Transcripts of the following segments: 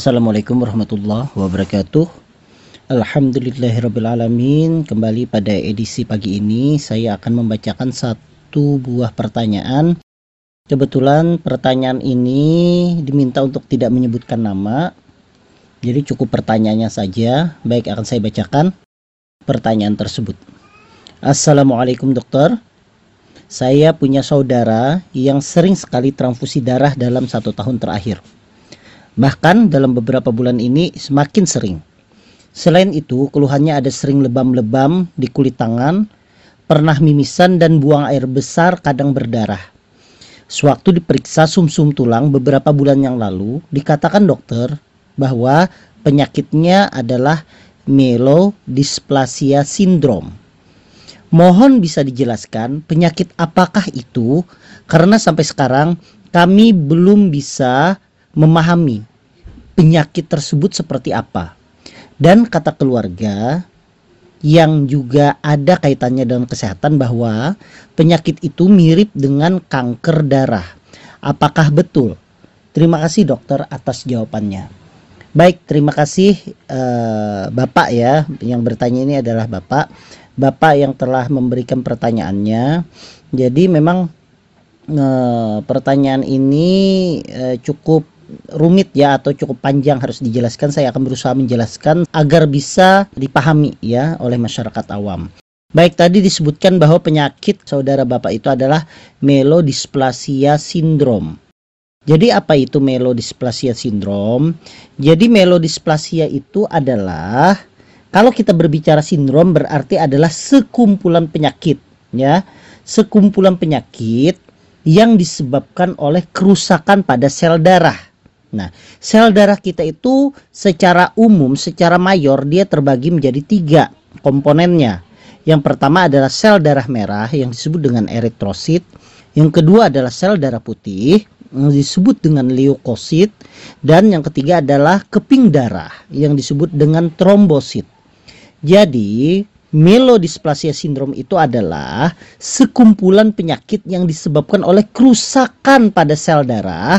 Assalamualaikum warahmatullahi wabarakatuh. Alhamdulillahirrabbilalamin Kembali pada edisi pagi ini Saya akan membacakan satu buah pertanyaan. Kebetulan pertanyaan ini diminta untuk tidak menyebutkan nama. Jadi cukup pertanyaannya saja. Baik akan saya bacakan pertanyaan tersebut. Assalamualaikum dokter. Saya punya saudara yang sering sekali transfusi darah dalam satu tahun terakhir Bahkan dalam beberapa bulan ini semakin sering. Selain itu, keluhannya ada sering lebam-lebam di kulit tangan, pernah mimisan dan buang air besar kadang berdarah. Sewaktu diperiksa sumsum -sum tulang beberapa bulan yang lalu, dikatakan dokter bahwa penyakitnya adalah myelodysplasia syndrome. Mohon bisa dijelaskan penyakit apakah itu karena sampai sekarang kami belum bisa memahami penyakit tersebut seperti apa. Dan kata keluarga yang juga ada kaitannya dengan kesehatan bahwa penyakit itu mirip dengan kanker darah. Apakah betul? Terima kasih dokter atas jawabannya. Baik, terima kasih uh, Bapak ya. Yang bertanya ini adalah Bapak. Bapak yang telah memberikan pertanyaannya. Jadi memang uh, pertanyaan ini uh, cukup rumit ya atau cukup panjang harus dijelaskan saya akan berusaha menjelaskan agar bisa dipahami ya oleh masyarakat awam. Baik tadi disebutkan bahwa penyakit saudara Bapak itu adalah melodisplasia sindrom. Jadi apa itu melodisplasia sindrom? Jadi melodisplasia itu adalah kalau kita berbicara sindrom berarti adalah sekumpulan penyakit ya. Sekumpulan penyakit yang disebabkan oleh kerusakan pada sel darah Nah, sel darah kita itu secara umum, secara mayor dia terbagi menjadi tiga komponennya. Yang pertama adalah sel darah merah yang disebut dengan eritrosit. Yang kedua adalah sel darah putih yang disebut dengan leukosit. Dan yang ketiga adalah keping darah yang disebut dengan trombosit. Jadi, Melodisplasia sindrom itu adalah sekumpulan penyakit yang disebabkan oleh kerusakan pada sel darah,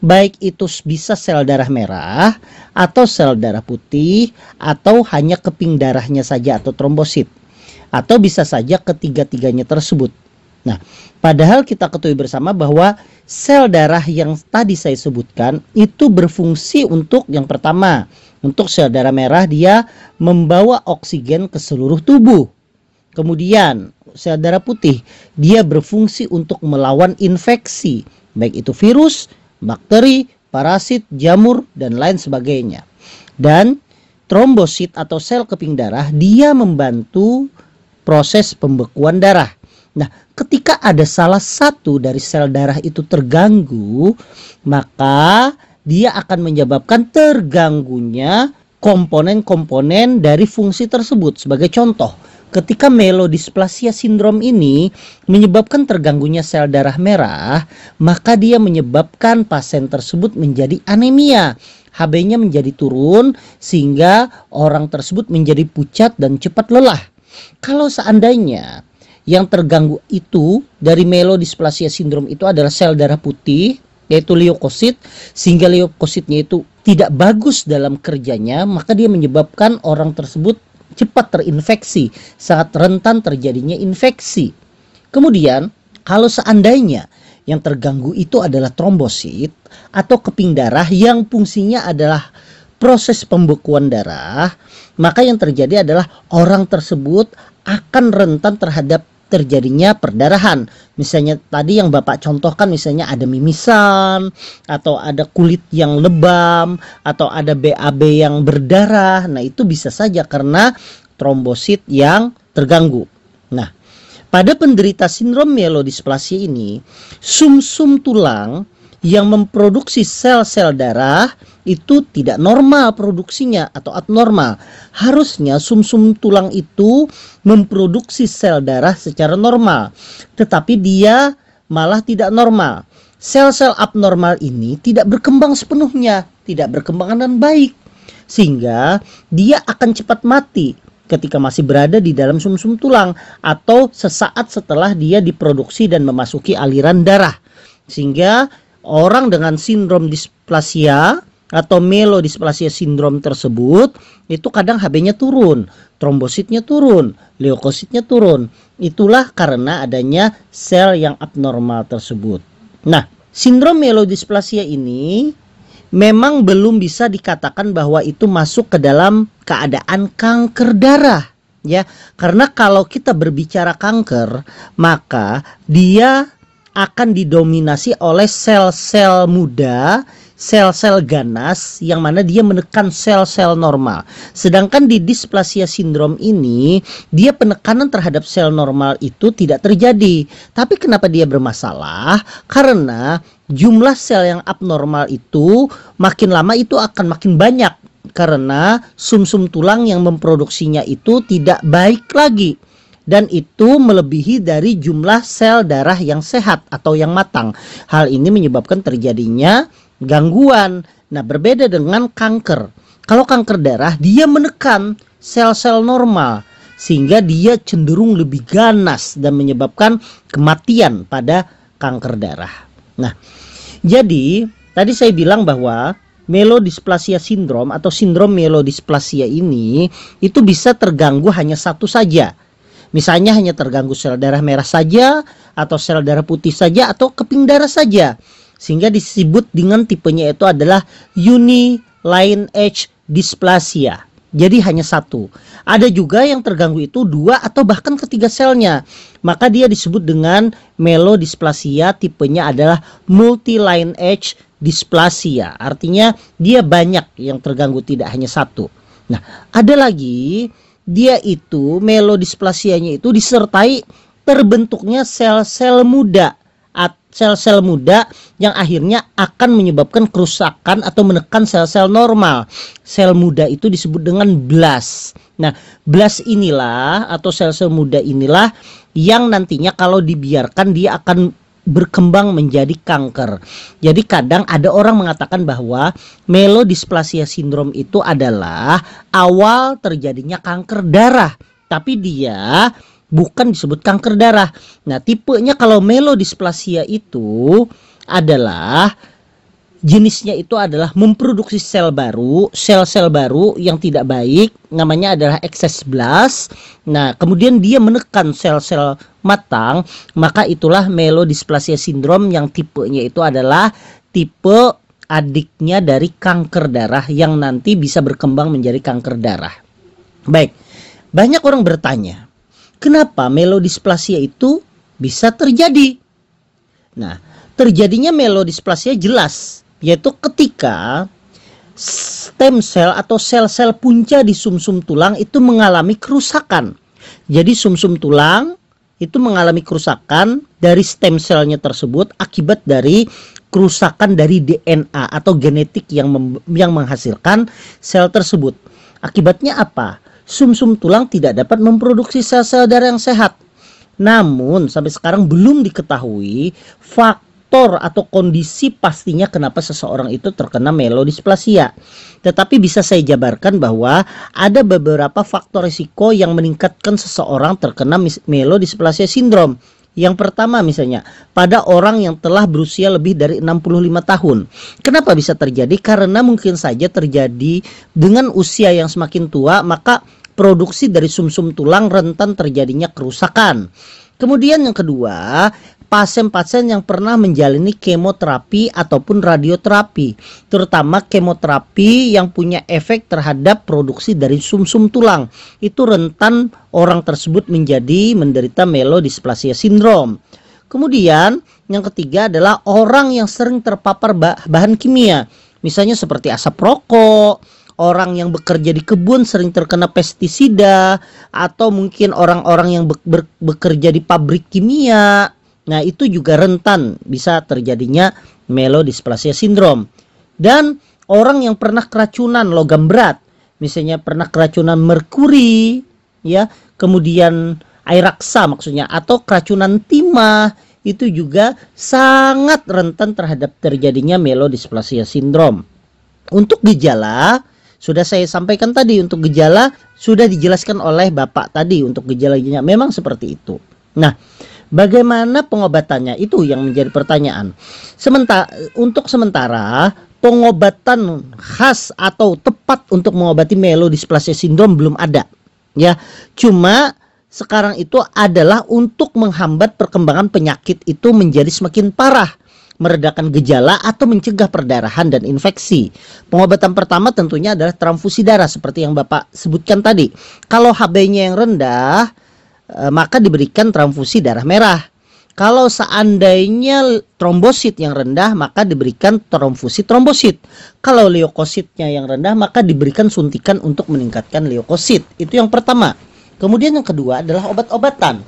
baik itu bisa sel darah merah atau sel darah putih atau hanya keping darahnya saja atau trombosit. Atau bisa saja ketiga-tiganya tersebut. Nah, padahal kita ketahui bersama bahwa sel darah yang tadi saya sebutkan itu berfungsi untuk yang pertama, untuk sel darah merah dia membawa oksigen ke seluruh tubuh. Kemudian sel darah putih dia berfungsi untuk melawan infeksi, baik itu virus, bakteri, parasit, jamur dan lain sebagainya. Dan trombosit atau sel keping darah dia membantu proses pembekuan darah. Nah, ketika ada salah satu dari sel darah itu terganggu, maka dia akan menyebabkan terganggunya komponen-komponen dari fungsi tersebut. Sebagai contoh, ketika melodisplasia sindrom ini menyebabkan terganggunya sel darah merah, maka dia menyebabkan pasien tersebut menjadi anemia. HB-nya menjadi turun sehingga orang tersebut menjadi pucat dan cepat lelah. Kalau seandainya yang terganggu itu dari melodisplasia sindrom itu adalah sel darah putih yaitu leukosit sehingga leukositnya itu tidak bagus dalam kerjanya maka dia menyebabkan orang tersebut cepat terinfeksi saat rentan terjadinya infeksi. Kemudian kalau seandainya yang terganggu itu adalah trombosit atau keping darah yang fungsinya adalah proses pembekuan darah maka yang terjadi adalah orang tersebut akan rentan terhadap terjadinya perdarahan. Misalnya tadi yang Bapak contohkan misalnya ada mimisan atau ada kulit yang lebam atau ada BAB yang berdarah. Nah, itu bisa saja karena trombosit yang terganggu. Nah, pada penderita sindrom mielodisplasia ini, sumsum -sum tulang yang memproduksi sel-sel darah itu tidak normal produksinya atau abnormal. Harusnya sumsum -sum tulang itu memproduksi sel darah secara normal, tetapi dia malah tidak normal. Sel-sel abnormal ini tidak berkembang sepenuhnya, tidak berkembang dengan baik, sehingga dia akan cepat mati ketika masih berada di dalam sumsum -sum tulang atau sesaat setelah dia diproduksi dan memasuki aliran darah. Sehingga orang dengan sindrom displasia atau melodisplasia sindrom tersebut itu kadang HB-nya turun, trombositnya turun, leukositnya turun. Itulah karena adanya sel yang abnormal tersebut. Nah, sindrom melodisplasia ini memang belum bisa dikatakan bahwa itu masuk ke dalam keadaan kanker darah ya. Karena kalau kita berbicara kanker, maka dia akan didominasi oleh sel-sel muda, sel-sel ganas yang mana dia menekan sel-sel normal. Sedangkan di displasia sindrom ini, dia penekanan terhadap sel normal itu tidak terjadi. Tapi kenapa dia bermasalah? Karena jumlah sel yang abnormal itu makin lama itu akan makin banyak karena sumsum -sum tulang yang memproduksinya itu tidak baik lagi dan itu melebihi dari jumlah sel darah yang sehat atau yang matang. Hal ini menyebabkan terjadinya gangguan. Nah, berbeda dengan kanker. Kalau kanker darah, dia menekan sel-sel normal sehingga dia cenderung lebih ganas dan menyebabkan kematian pada kanker darah. Nah, jadi tadi saya bilang bahwa melodisplasia sindrom atau sindrom melodisplasia ini itu bisa terganggu hanya satu saja Misalnya hanya terganggu sel darah merah saja atau sel darah putih saja atau keping darah saja. Sehingga disebut dengan tipenya itu adalah line H dysplasia. Jadi hanya satu. Ada juga yang terganggu itu dua atau bahkan ketiga selnya. Maka dia disebut dengan melodisplasia tipenya adalah multi-line H dysplasia. Artinya dia banyak yang terganggu tidak hanya satu. Nah, ada lagi dia itu melodisplasianya itu disertai terbentuknya sel-sel muda sel-sel muda yang akhirnya akan menyebabkan kerusakan atau menekan sel-sel normal. Sel muda itu disebut dengan blast. Nah, blast inilah atau sel-sel muda inilah yang nantinya kalau dibiarkan dia akan berkembang menjadi kanker. Jadi kadang ada orang mengatakan bahwa melodisplasia sindrom itu adalah awal terjadinya kanker darah, tapi dia bukan disebut kanker darah. Nah, tipenya kalau melodisplasia itu adalah jenisnya itu adalah memproduksi sel baru, sel-sel baru yang tidak baik, namanya adalah excess blast. Nah, kemudian dia menekan sel-sel matang, maka itulah melodisplasia sindrom yang tipenya itu adalah tipe adiknya dari kanker darah yang nanti bisa berkembang menjadi kanker darah. Baik, banyak orang bertanya, kenapa melodisplasia itu bisa terjadi? Nah, terjadinya melodisplasia jelas yaitu ketika stem cell atau sel-sel punca di sumsum -sum tulang itu mengalami kerusakan. Jadi sumsum -sum tulang itu mengalami kerusakan dari stem selnya tersebut akibat dari kerusakan dari DNA atau genetik yang yang menghasilkan sel tersebut. Akibatnya apa? Sumsum -sum tulang tidak dapat memproduksi sel-sel darah yang sehat. Namun sampai sekarang belum diketahui faktor faktor atau kondisi pastinya kenapa seseorang itu terkena melodisplasia. Tetapi bisa saya jabarkan bahwa ada beberapa faktor risiko yang meningkatkan seseorang terkena melodisplasia sindrom. Yang pertama misalnya pada orang yang telah berusia lebih dari 65 tahun. Kenapa bisa terjadi? Karena mungkin saja terjadi dengan usia yang semakin tua maka produksi dari sumsum -sum tulang rentan terjadinya kerusakan. Kemudian yang kedua, pasien-pasien yang pernah menjalani kemoterapi ataupun radioterapi, terutama kemoterapi yang punya efek terhadap produksi dari sumsum -sum tulang. Itu rentan orang tersebut menjadi menderita melodisplasia sindrom. Kemudian yang ketiga adalah orang yang sering terpapar bahan kimia, misalnya seperti asap rokok, orang yang bekerja di kebun sering terkena pestisida atau mungkin orang-orang yang bekerja di pabrik kimia Nah, itu juga rentan bisa terjadinya melodisplasia sindrom. Dan orang yang pernah keracunan logam berat, misalnya pernah keracunan merkuri, ya, kemudian air raksa maksudnya atau keracunan timah itu juga sangat rentan terhadap terjadinya melodisplasia sindrom. Untuk gejala sudah saya sampaikan tadi untuk gejala sudah dijelaskan oleh Bapak tadi untuk gejalanya memang seperti itu. Nah, Bagaimana pengobatannya? Itu yang menjadi pertanyaan. Sementara untuk sementara pengobatan khas atau tepat untuk mengobati melodysplasia sindrom belum ada. Ya, cuma sekarang itu adalah untuk menghambat perkembangan penyakit itu menjadi semakin parah meredakan gejala atau mencegah perdarahan dan infeksi. Pengobatan pertama tentunya adalah transfusi darah seperti yang Bapak sebutkan tadi. Kalau HB-nya yang rendah, eh, maka diberikan transfusi darah merah. Kalau seandainya trombosit yang rendah, maka diberikan transfusi trombosit. Kalau leukositnya yang rendah, maka diberikan suntikan untuk meningkatkan leukosit. Itu yang pertama. Kemudian yang kedua adalah obat-obatan.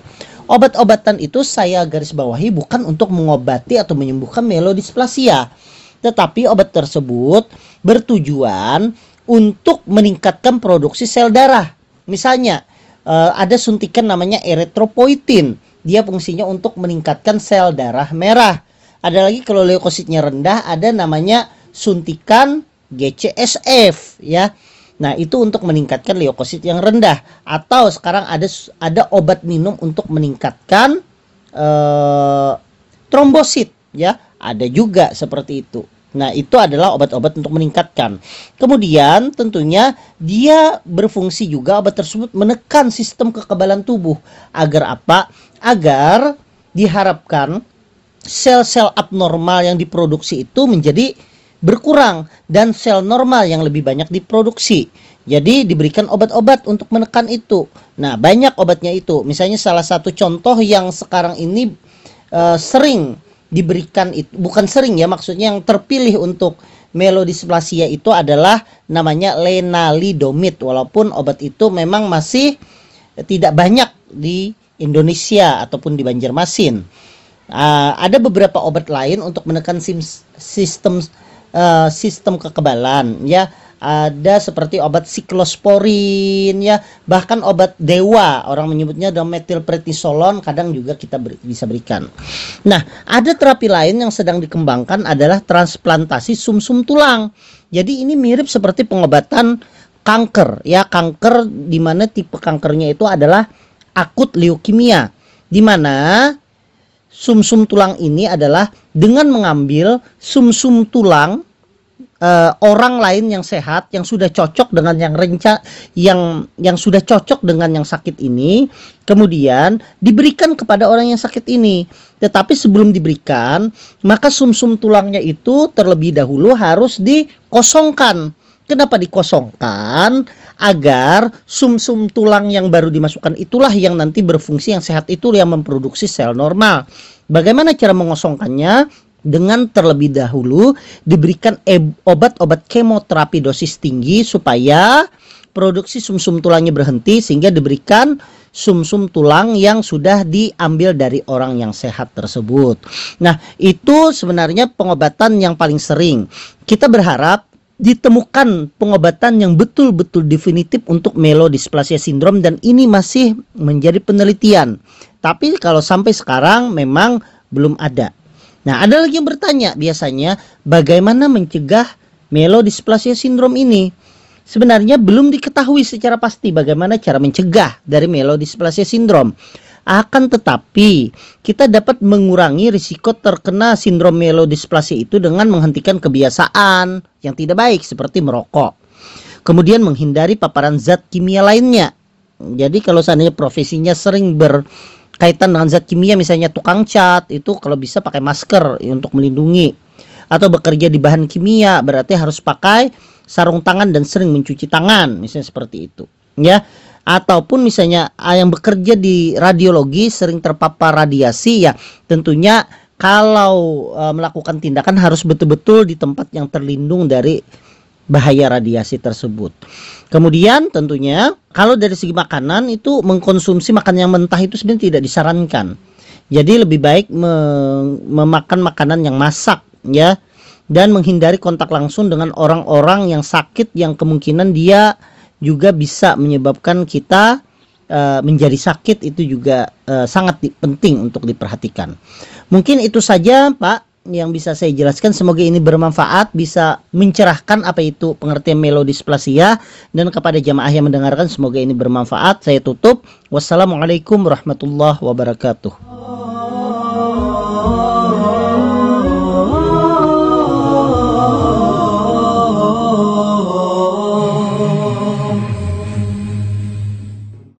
Obat-obatan itu saya garis bawahi bukan untuk mengobati atau menyembuhkan melodisplasia, tetapi obat tersebut bertujuan untuk meningkatkan produksi sel darah. Misalnya, eh, ada suntikan namanya erythropoietin. Dia fungsinya untuk meningkatkan sel darah merah. Ada lagi kalau leukositnya rendah ada namanya suntikan GCSF ya Nah, itu untuk meningkatkan leukosit yang rendah atau sekarang ada ada obat minum untuk meningkatkan uh, trombosit ya. Ada juga seperti itu. Nah, itu adalah obat-obat untuk meningkatkan. Kemudian tentunya dia berfungsi juga obat tersebut menekan sistem kekebalan tubuh agar apa? Agar diharapkan sel-sel abnormal yang diproduksi itu menjadi berkurang dan sel normal yang lebih banyak diproduksi. Jadi diberikan obat-obat untuk menekan itu. Nah, banyak obatnya itu. Misalnya salah satu contoh yang sekarang ini uh, sering diberikan itu bukan sering ya maksudnya yang terpilih untuk melodisplasia itu adalah namanya lenalidomid walaupun obat itu memang masih tidak banyak di Indonesia ataupun di Banjarmasin. Uh, ada beberapa obat lain untuk menekan sistem uh, sistem kekebalan ya ada seperti obat siklosporin ya. Bahkan obat dewa orang menyebutnya metilprednisolon kadang juga kita beri, bisa berikan. Nah ada terapi lain yang sedang dikembangkan adalah transplantasi sumsum -sum tulang. Jadi ini mirip seperti pengobatan kanker ya. Kanker di mana tipe kankernya itu adalah akut leukemia di mana sumsum -sum tulang ini adalah dengan mengambil sumsum -sum tulang uh, orang lain yang sehat yang sudah cocok dengan yang renca yang yang sudah cocok dengan yang sakit ini kemudian diberikan kepada orang yang sakit ini tetapi sebelum diberikan maka sumsum -sum tulangnya itu terlebih dahulu harus dikosongkan Kenapa dikosongkan? Agar sumsum -sum tulang yang baru dimasukkan itulah yang nanti berfungsi yang sehat itu yang memproduksi sel normal. Bagaimana cara mengosongkannya? Dengan terlebih dahulu diberikan obat-obat kemoterapi dosis tinggi supaya produksi sumsum -sum tulangnya berhenti sehingga diberikan sumsum -sum tulang yang sudah diambil dari orang yang sehat tersebut. Nah, itu sebenarnya pengobatan yang paling sering. Kita berharap ditemukan pengobatan yang betul-betul definitif untuk melodisplasia sindrom dan ini masih menjadi penelitian. Tapi kalau sampai sekarang memang belum ada. Nah, ada lagi yang bertanya biasanya bagaimana mencegah melodysplasia sindrom ini? Sebenarnya belum diketahui secara pasti bagaimana cara mencegah dari melodysplasia sindrom. Akan tetapi, kita dapat mengurangi risiko terkena sindrom melodysplasia itu dengan menghentikan kebiasaan yang tidak baik seperti merokok. Kemudian menghindari paparan zat kimia lainnya. Jadi kalau seandainya profesinya sering ber kaitan dengan zat kimia misalnya tukang cat itu kalau bisa pakai masker untuk melindungi. Atau bekerja di bahan kimia berarti harus pakai sarung tangan dan sering mencuci tangan misalnya seperti itu ya. Ataupun misalnya ah, yang bekerja di radiologi sering terpapar radiasi ya. Tentunya kalau uh, melakukan tindakan harus betul-betul di tempat yang terlindung dari bahaya radiasi tersebut. Kemudian tentunya kalau dari segi makanan itu mengkonsumsi makanan yang mentah itu sebenarnya tidak disarankan. Jadi lebih baik memakan makanan yang masak ya dan menghindari kontak langsung dengan orang-orang yang sakit yang kemungkinan dia juga bisa menyebabkan kita uh, menjadi sakit itu juga uh, sangat penting untuk diperhatikan. Mungkin itu saja Pak yang bisa saya jelaskan semoga ini bermanfaat bisa mencerahkan apa itu pengertian melodisplasia dan kepada jamaah yang mendengarkan semoga ini bermanfaat. Saya tutup. Wassalamualaikum warahmatullahi wabarakatuh